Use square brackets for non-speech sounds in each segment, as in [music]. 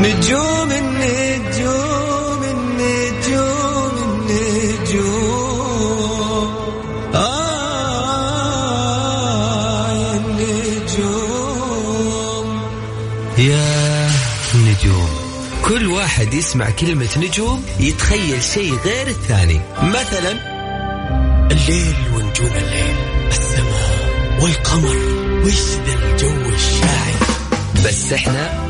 نجوم النجوم النجوم النجوم. آه يا النجوم. يا نجوم. كل واحد يسمع كلمة نجوم يتخيل شيء غير الثاني. مثلا الليل ونجوم الليل. السماء والقمر. وش ذا الجو الشاعر؟ بس إحنا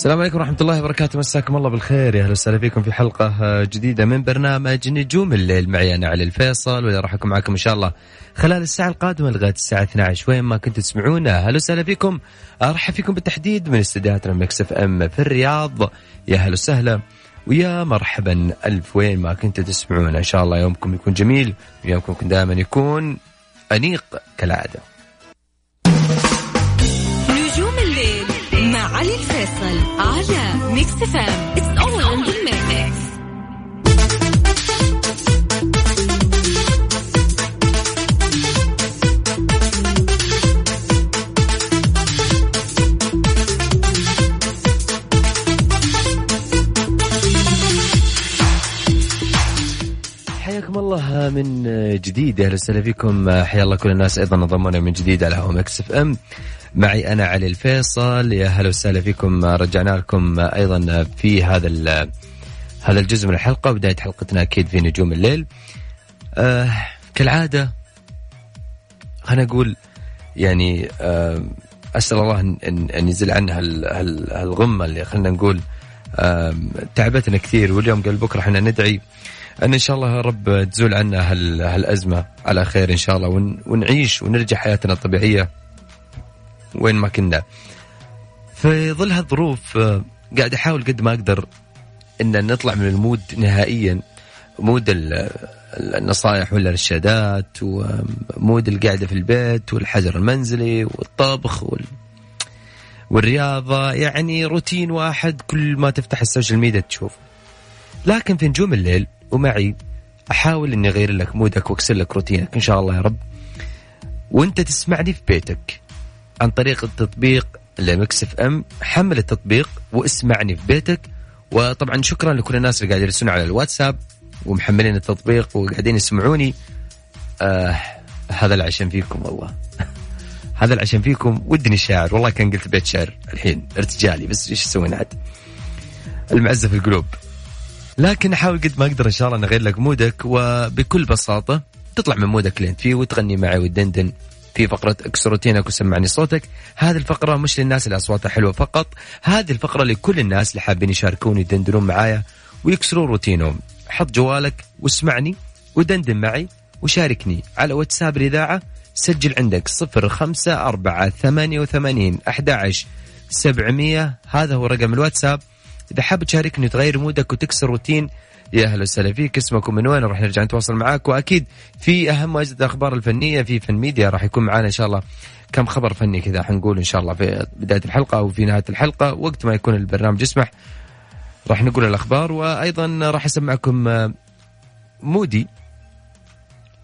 السلام عليكم ورحمة الله وبركاته. مساكم الله بالخير. يا أهلا وسهلا فيكم في حلقة جديدة من برنامج نجوم الليل. معي أنا علي الفيصل واللي راح أكون معكم إن شاء الله خلال الساعة القادمة لغاية الساعة 12 وين ما كنتوا تسمعونا. أهلا وسهلا فيكم. أرحب فيكم بالتحديد من استديوهاتنا Mix FM في الرياض. يا أهلا وسهلا. ويا مرحبا ألف وين ما كنتوا تسمعونا. إن شاء الله يومكم يكون جميل ويومكم دائما يكون أنيق كالعادة. الفيصل على Mix FM. حياكم الله من جديد أهلا وسهلا فيكم. حيا الله كل الناس أيضا انضموا لنا من جديد على Mix FM معي أنا علي الفيصل. يا هلا وسهلا فيكم. رجعنا لكم أيضا في هذا هذا الجزء من الحلقة بدايه حلقتنا أكيد في نجوم الليل. آه كالعادة خلينا نقول يعني آه أسأل الله ان أن يزيل عنها هال- هال- هالغمة اللي خلينا نقول آه تعبتنا كثير. واليوم قبل بكرة إحنا ندعي أن إن شاء الله رب تزول عنا هال هالأزمة على خير إن شاء الله ون ونعيش ونرجع حياتنا الطبيعية. وين ما كنا. في ظل هالظروف آه، قاعد أحاول قد ما أقدر إن نطلع من ال mood نهائيا mood ال- ال- النصائح والارشادات و mood القعدة في البيت والحجر المنزلي والطبخ وال والرياضة يعني روتين واحد كل ما تفتح ال social media تشوف. لكن في نجوم الليل ومعي أحاول إني أغير لك mood ك وأكسر لك روتينك إن شاء الله يا رب. وأنت تسمعني في بيتك عن طريق التطبيق ل Mix FM. حمل التطبيق واسمعني في بيتك. وطبعا شكرا لكل الناس اللي قاعدين يرسلون على الواتساب ومحملين التطبيق وقاعدين يسمعوني. آه هذا العشان فيكم والله. [laughs] هذا العشان فيكم. ودني شاعر. والله كان قلت بيت شعر الحين ارتجالي. بس إيش أسوي عاد؟ المعزة في القلوب. لكن احاول قد ما أقدر إن شاء الله نغير لك mood ك. وبكل بساطة تطلع من mood ك اللي أنت فيه وتغني معي وتدندن. في فقرة اكسر روتينك وسمعني صوتك. هذه الفقرة مش للناس اللي أصواتها حلوة فقط هذه الفقرة لكل الناس اللي حابين يشاركون يدندنون معايا ويكسرون روتينهم. حط جوالك واسمعني ودندن معي وشاركني على واتساب الإذاعة. سجل عندك صفر خمسة أربعة ثمانية وثمانين أحد عشر سبعمية. هذا هو رقم الواتساب. إذا حاب تشاركني وتغير mood ك وتكسر روتين يا أهلا وسهلا فيك اسمك من وين راح نرجع نتواصل معاك. وأكيد في أهم واجد الأخبار الفنية في فن ميديا راح يكون معنا إن شاء الله كم خبر فني كذا حنقول إن شاء الله في بداية الحلقة أو في نهاية الحلقة. وقت ما يكون البرنامج يسمح راح نقول الأخبار. وأيضا راح أسمعكم آه، mood ي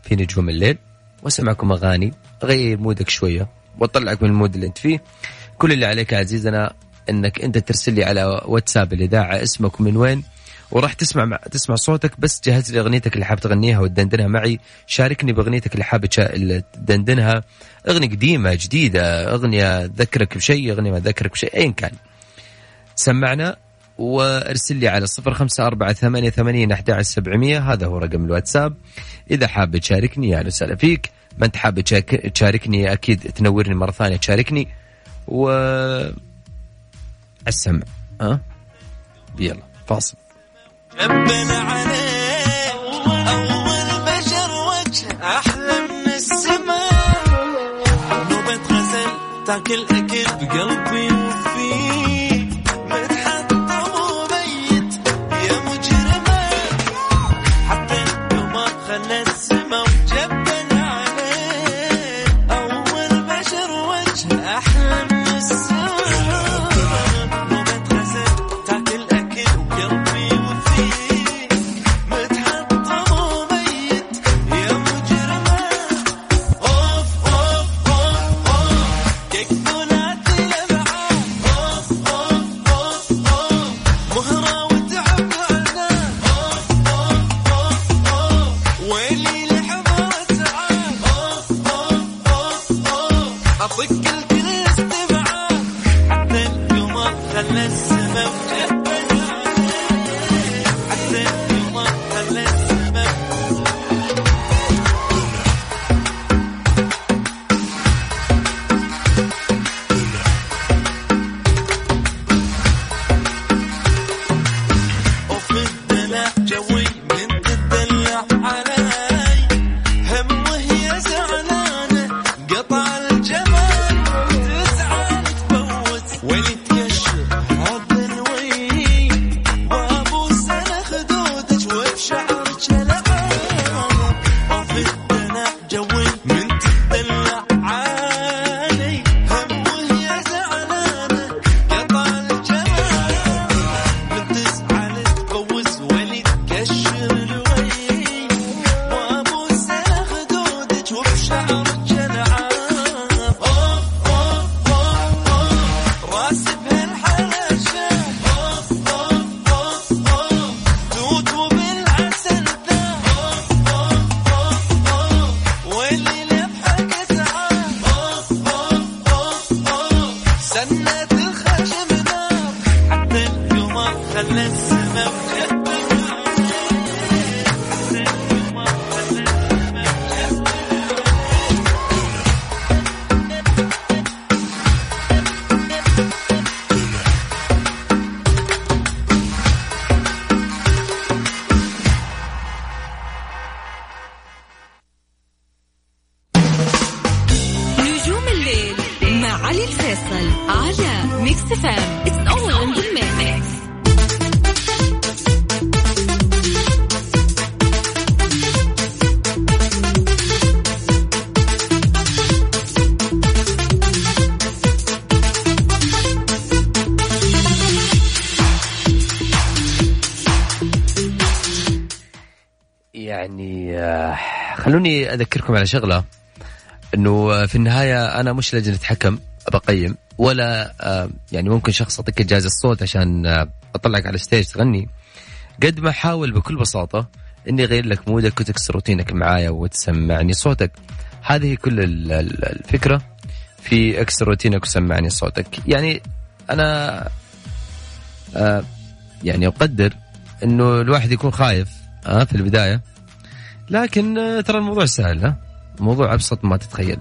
في نجوم الليل وأسمعكم أغاني اغير mood ك شوية وأطلعك من ال mood اللي أنت فيه. كل اللي عليك عزيزنا إنك أنت ترسل لي على واتساب الاذاعه اسمك من وين وراح تسمع مع تسمع صوتك بس جهز لي أغنيتك اللي حاب تغنيها وتدندنها معي. شاركني بأغنيتك اللي حاب تدندنها. أغنية قديمة جديدة أغنية تذكرك بشيء أغنية ما تذكرك بشيء ايا كان. سمعنا وارسل لي على صفر خمسة أربعة ثمانية ثمانين أحد سبعمية. هذا هو رقم الواتساب. إذا حاب تشاركني أهلا وسهلا فيك. ما أنت حاب تشاركني أكيد تنورني مرة ثانية تشاركني. و السمع. ها؟ يلا فاصل. عليه أول بشر وجه أحلى من السماء. نوبة غزل تاكل أكل بقلبي. وفيه يعني آه، خلوني أذكركم على شغلة إنه آه، في النهاية أنا مش لجنة حكم بقيم ولا آه، يعني ممكن شخص اعطيك جائزه الصوت عشان أطلعك على ال stage تغني. قد ما احاول بكل بساطة إني أغير لك mood ك وتكسر روتينك معايا وتسمعني صوتك. هذه كل ال- ال- الفكرة في اكسر روتينك وسمعني صوتك. يعني أنا يعني أقدر إنه الواحد يكون خايف آه في البداية. لكن آه، ترى الموضوع سهل ها؟ الموضوع أبسط ما تتخيل.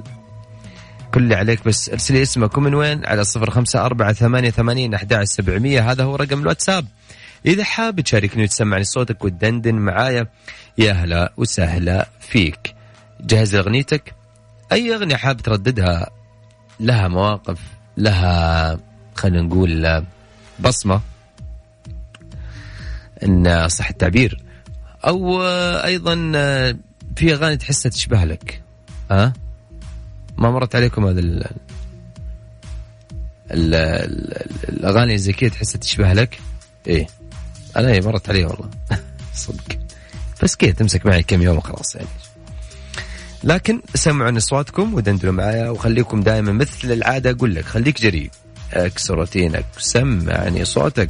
كل اللي عليك بس ارسلي اسمك ومن وين؟ على صفر خمسة أربعة ثمانية ثمانين أحد سبعمية. هذا هو رقم الواتساب. إذا حاب تشاركني وتسمعني صوتك وتدندن معايا يا هلا وسهلا فيك. جهز أغنيتك. أي أغنية حاب ترددها؟ لها مواقف لها خلينا نقول بصمة. إن صح التعبير. أو آه، أيضا آه، في أغاني تحسها تشبه لك. ها؟ ما مرت عليكم هذا ال ال- ال- الأغاني زي كذا تحسها تشبه لك؟ إيه. أنا هي مرت علي والله. [laughs] صدق. بس كذا تمسك معي كم يوم وخلاص يعني. لكن سمعوا أصواتكم ودندنوا معايا وخليكم دائما مثل العادة أقول لك خليك جريء. اكسر روتينك سمعني صوتك.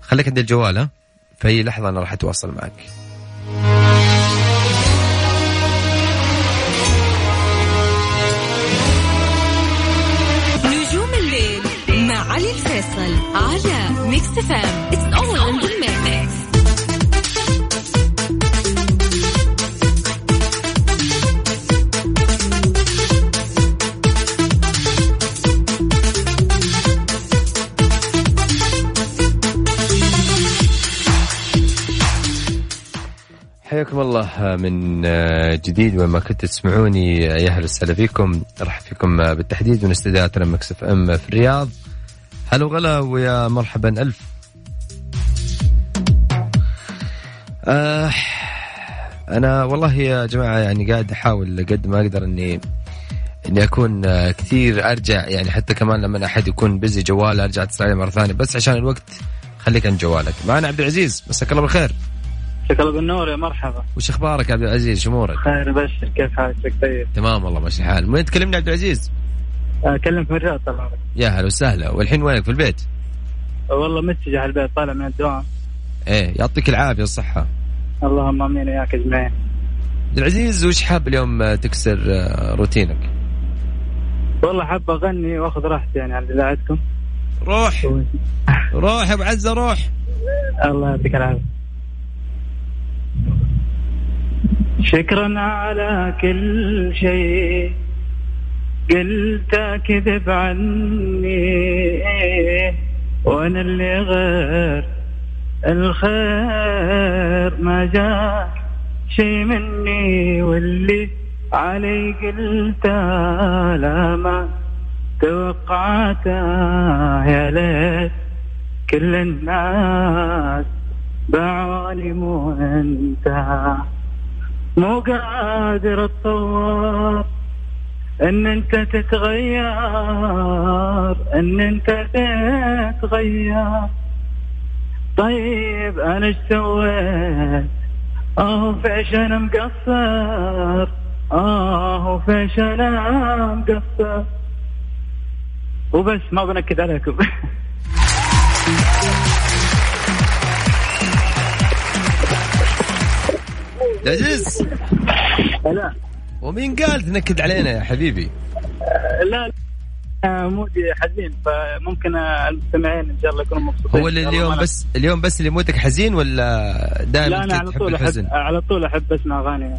خليك عند الجوال ها؟ في أي لحظة أنا راح أتواصل معك. نجوم الليل مع علي الفيصل على Mix FM in the حياكم الله من جديد. وما كنت تسمعوني يا أهلا وسهلا فيكم أرحب فيكم بالتحديد من استديوهاتنا مكسف إم في الرياض. هلا وغلا ويا مرحبا ألف. آه أنا والله يا جماعة يعني قاعد أحاول قد ما أقدر اني إني أكون آه، كثير أرجع يعني حتى كمان لما أحد يكون بزي جواله أرجع اتصل عليه مرة ثانية. بس عشان الوقت خليك عند جوالك. معنا عبد العزيز مساك الله بالخير. مساك الله بالنور يا مرحبا. وش أخبارك يا عبد العزيز؟ شو أمورك؟ خير بشر كيف حالك؟ طيب. تمام والله ماشي الحال. من وين تكلمني عبد العزيز؟ اكلمك من الرياض طبعا. يا هلا وسهلا. والحين وينك؟ في البيت؟ والله متجه على البيت طالع من الدوام. إيه يعطيك العافية والصحة. اللهم آمين وياك أجمعين. عبد العزيز وش حاب اليوم تكسر آه، روتينك؟ والله حاب أغني وأخذ راحتي يعني على اذاعتكم روح. [laughs] روح يا أبو عزة روح. الله يعطيك العافية. شكرا على كل شيء. قلت كذب عني. وأنا اللي غير الخير. ما جاء شيء مني واللي علي قلت لا ما توقعت يا ليت كل الناس باعوني مو انت مو قادر اتطور إن أنت تتغير إن أنت تتغير. طيب أنا إيش سويت؟ آه فيش أنا مقصر. آه فيش أنا مقصر. وبس ما بنكد عليكم. [laughs] العزيز لا ومين قال تنكد علينا يا حبيبي؟ لا لا، مودي حزين فممكن المستمعين إن شاء الله يكونوا مبسوطين. هو اللي اليوم بس اليوم بس اللي مودك حزين ولا دائما لا أنا على طول الحزن احب على طول أحب أسمع أغاني.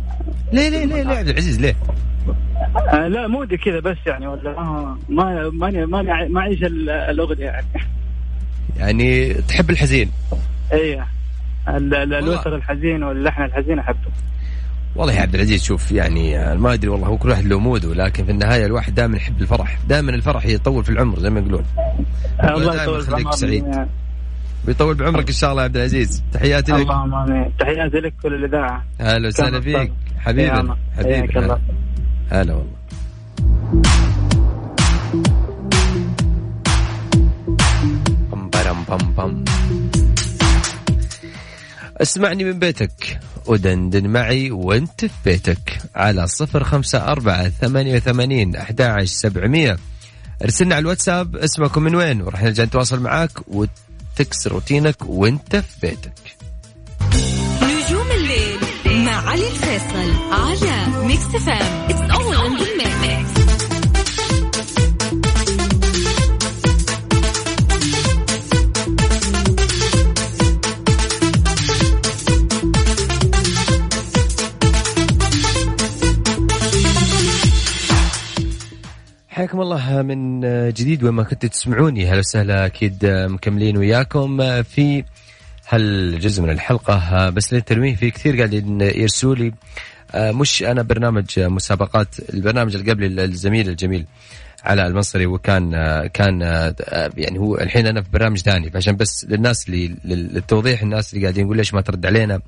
ليه ليه ليه ليه عبد العزيز ليه؟ آه، لا مودي كذا بس يعني ولا آه، ما ماني ما أعيش ال- الأغنية يعني. يعني تحب الحزين؟ ال- ال- والله. الوتر الحزين واللحن الحزين أحبه. والله يا عبد العزيز شوف يعني آه، ما أدري والله هو كل واحد له موده لكن في النهاية الواحد دائما يحب الفرح دائما الفرح يطول في العمر زي ما يقولون. الله دائما يطول. سعيد. ويطول بعمرك إن شاء الله يا عبد العزيز. تحياتي لك. اللهم آمين. تحياتي لك وللاذاعه هلا وسهلا فيك. حبيبي الله. حبيبي الله. هلا والله. بم برم بم بم. اسمعني من بيتك. ودندن معي وأنت في بيتك. على صفر خمسة أربعة ثمانية وثمانين أحد سبعمية. ارسلنا على الواتساب اسمك من وين وراح نرجع نتواصل معاك وتكسر روتينك وأنت في بيتك. نجوم الليل مع علي الفيصل على Mix FM it's حياكم الله من جديد وين ما كنتوا تسمعوني. هلا وسهلا أكيد مكملين وياكم في هالجزء من الحلقة. بس للتنويه في كثير قاعدين يرسلوا لي. مش أنا برنامج مسابقات البرنامج اللي قبل الزميل الجميل علاء المصري وكان كان يعني هو الحين أنا في برنامج ثاني. فعشان بس للناس اللي للتوضيح الناس اللي قاعدين يقول ليش ما ترد علينا.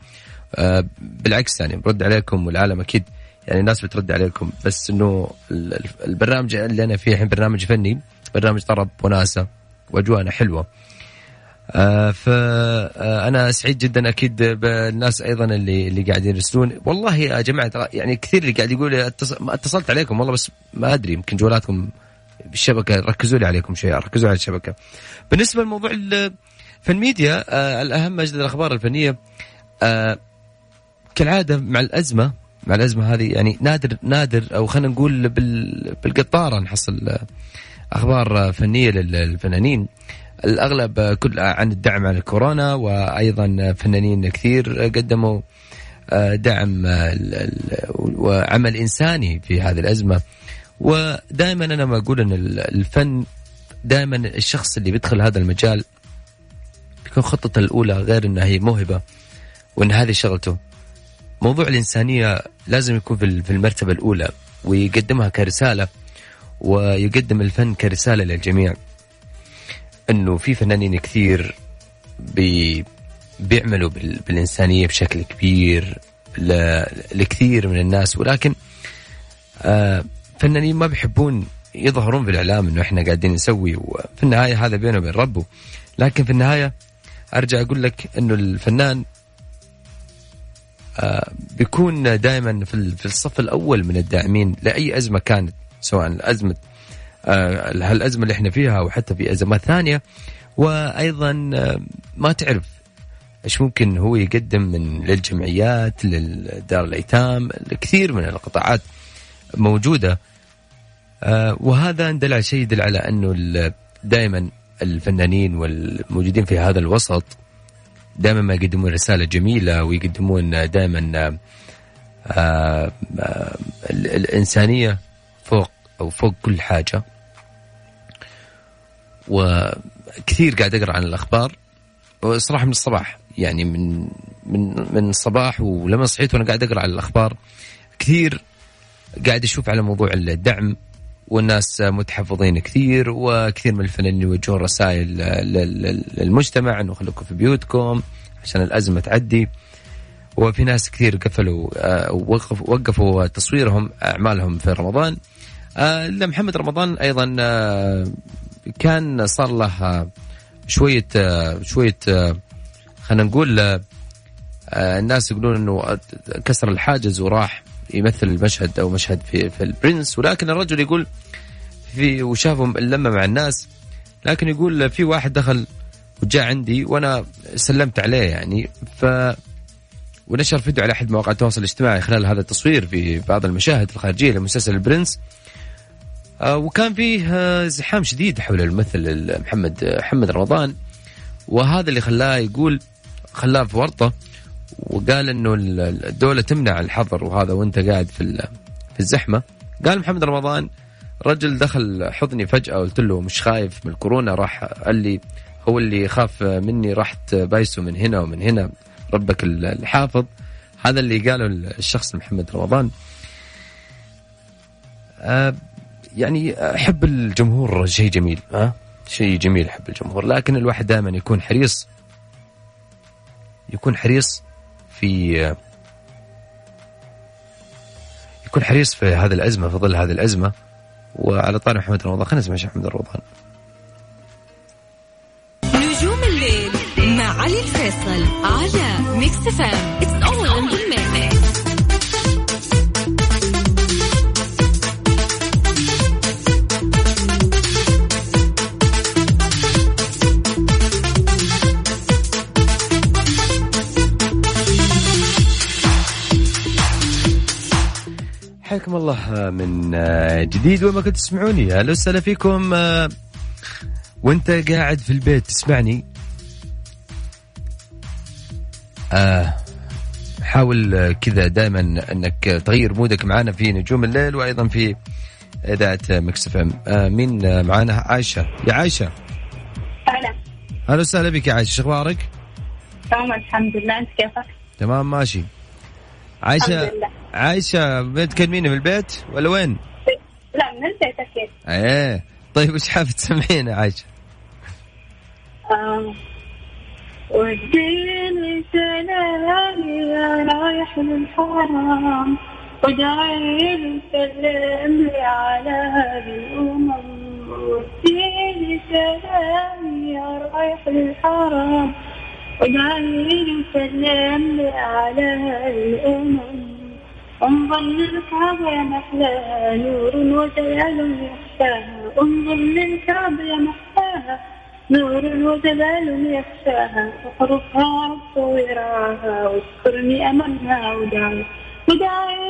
بالعكس يعني برد عليكم والعالم أكيد يعني الناس بترد عليكم بس إنه ال- ال- البرنامج اللي أنا فيه الحين برنامج فني برنامج طرب وناسة وأجواءنا حلوة. آه فانا سعيد جدا أكيد بالناس أيضا اللي اللي قاعدين يرسلون. والله يا جماعة يعني كثير اللي قاعد يقول اتصلت عليكم والله بس ما أدري يمكن جوالاتكم بالشبكة ركزوا لي عليكم شيء ركزوا على الشبكة. بالنسبة لموضوع ال- في الميديا آه الأهم اجدد الأخبار الفنية آه كالعادة مع الأزمة مع الأزمة هذه يعني نادر نادر أو خلينا نقول بال بالقطارة نحصل أخبار فنية لل- للفنانين. الأغلب كل عن الدعم عن الكورونا وأيضا فنانين كثير قدموا آه، دعم وعمل إنساني في هذه الأزمة. ودائما أنا ما أقول إن ال- الفن دائما الشخص اللي بيدخل هذا المجال بيكون خطته الأولى غير انها هي موهبة وإن هذه شغلته موضوع الإنسانية لازم يكون في المرتبة الأولى ويقدمها كرسالة ويقدم الفن كرسالة للجميع. أنه في فنانين كثير بي بيعملوا بال- بالإنسانية بشكل كبير لكثير من الناس. ولكن آه، فنانين ما بيحبون يظهرون في الإعلام أنه إحنا قاعدين نسوي وفي النهاية هذا بينه وبين ربه. لكن في النهاية أرجع أقول لك أنه الفنان بيكون دائما في ال- في الصف الأول من الداعمين لأي أزمة كانت سواء الأزمة آه، هالازمه اللي إحنا فيها أو حتى في أزمات ثانية. وأيضا آه، ما تعرف إيش ممكن هو يقدم من للجمعيات للدار الأيتام لكثير من القطاعات موجودة. آه، وهذا دل على شيء يدل على أنه دائما الفنانين والموجودين في هذا الوسط دائما ما يقدمون رسالة جميلة ويقدمون دائما آه، آه، ال- الإنسانية فوق أو فوق كل حاجة. وكثير قاعد أقرأ عن الأخبار وصراحة من الصباح يعني من من من الصباح ولما صحيت وأنا قاعد أقرأ عن الأخبار كثير قاعد أشوف على موضوع الدعم والناس متحفظين كثير وكثير من الفنانين يوجهون رسائل لل- لل- للمجتمع إنه خليكم في بيوتكم عشان الأزمة تعدي. وفي ناس كثير قفلوا آه، وقف وقفوا تصويرهم أعمالهم في رمضان. آه، محمد رمضان أيضا آه، كان صار له شوية شوية خلينا نقول الناس يقولون إنه كسر الحاجز وراح. يمثل المشهد أو مشهد في في البرنس ولكن الرجل يقول في وشافهم اللمة مع الناس لكن يقول في واحد دخل وجاء عندي وأنا سلمت عليه يعني ف ونشر فيديو على أحد مواقع التواصل الاجتماعي خلال هذا التصوير في بعض المشاهد الخارجية لمسلسل البرنس. آه، وكان فيه آه، زحام شديد حول الممثل محمد آه، محمد رمضان وهذا اللي خلاه يقول خلاه في ورطة. وقال إنه الدولة تمنع الحظر وهذا وأنت قاعد في في الزحمة. قال محمد رمضان رجل دخل حضني فجأة قلت له مش خايف من الكورونا راح قال لي هو اللي يخاف مني رحت بايسه من هنا ومن هنا ربك ال- الحافظ. هذا اللي قاله الشخص محمد رمضان. آه، يعني أحب الجمهور شيء جميل ها شيء جميل أحب الجمهور لكن الواحد دائما يكون حريص يكون حريص في يكون حريص في هذه الأزمة في ظل هذه الأزمة. وعلى طاري محمد رمضان خلينا نسمع محمد رمضان. نجوم الليل مع علي الفيصل على Mix FM حياكم الله من آه، جديد. وما كنت تسمعوني أهلا وسهلا فيكم آه، وأنت قاعد في البيت تسمعني؟ آه حاول آه، كذا دائما أنك تغير mood ك معنا في نجوم الليل وأيضا في إذاعة Mix FM. آه مين آه، معانا؟ عائشه يا عائشه هلا أهلا وسهلا بك يا عائشه شو أخبارك؟ تمام الحمد لله. أنت كيفك؟ تمام ماشي. عائشه الحمد لله. عائشة بتكلميني من البيت ولا وين؟ لا من البيت أكيد إيه طيب وش حابه تسمعينا عائشة؟ آه. وديني سلامي يا رايح للحرام وداعي سلم لي على الأمم وديني سلامي يا رايح للحرام وداعي سلم لي على الأمم انظر للكعبة يا محلاها نور وجلال يخفاها انظر للكعبة يا محلاها نور وجلال يخشاها. وحروفها رب وراها واذكرني أمامها وداعي. وداعي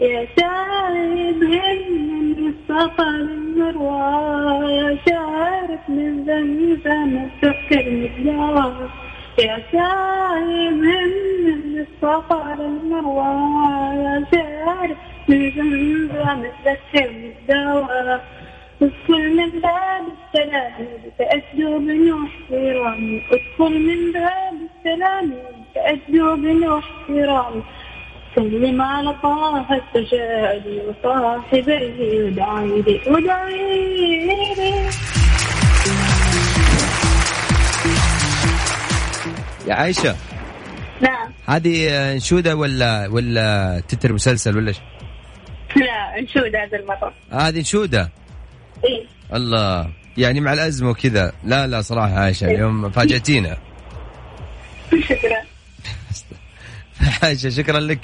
يا سايب من الصفا للمروى يا شارف من زمزم تذكرني بدواء يا سايب من الصفا للمروى يا شارف من زمزم تذكرني بدواء ادخل من باب السلام بنوح نيراني ادخل من باب السلام تأدب واحترام سلم على طه التجالي وصاحبيه ودعي لي ودعي لي. يا عائشة. نعم. هذه انشودة ولا ولا تتر مسلسل ولا. لا انشود هذا المرة هذه انشودة؟ إيه الله. يعني مع الأزمة وكذا. لا لا صراحة عائشة اليوم فاجأتينا. شكرا. عائشة شكرا لك.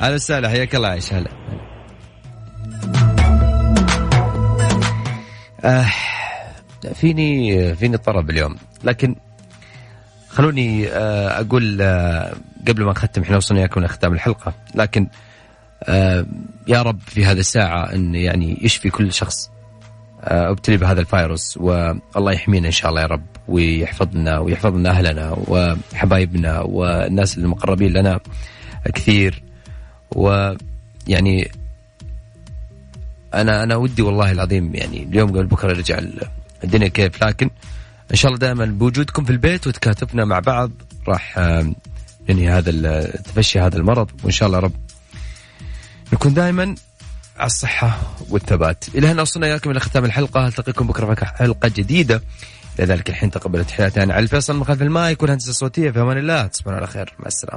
أهلا وسهلا. حياك الله عائشة هلا. آه فيني فيني طرب اليوم. لكن خلوني آه أقول آه قبل ما نختم إحنا وصلنا إياكم لختام الحلقة لكن آه يا رب في هذه الساعة إن يعني يشفي كل شخص أبتلي بهذا الفيروس والله يحمينا إن شاء الله يا رب ويحفظنا ويحفظ لنا أهلنا وحبايبنا والناس المقربين لنا كثير ويعني أنا أنا ودي والله العظيم يعني اليوم قبل بكرة يرجع ال- الدنيا كيف لكن إن شاء الله دائما بوجودكم في البيت وتكاتفنا مع بعض راح آم، ننهي هذا تفشي هذا المرض وإن شاء الله رب نكون دائما على الصحة والثبات. إلى هنا وصلنا إياكم إلى ختام الحلقة. ألتقيكم بكرة في حلقة جديدة. إلى ذلك الحين تقبلت تحياتي أنا علي الفيصل من خلف المايك والهندسة الصوتية في أمان الله. تصبحون على خير. مع السلامة.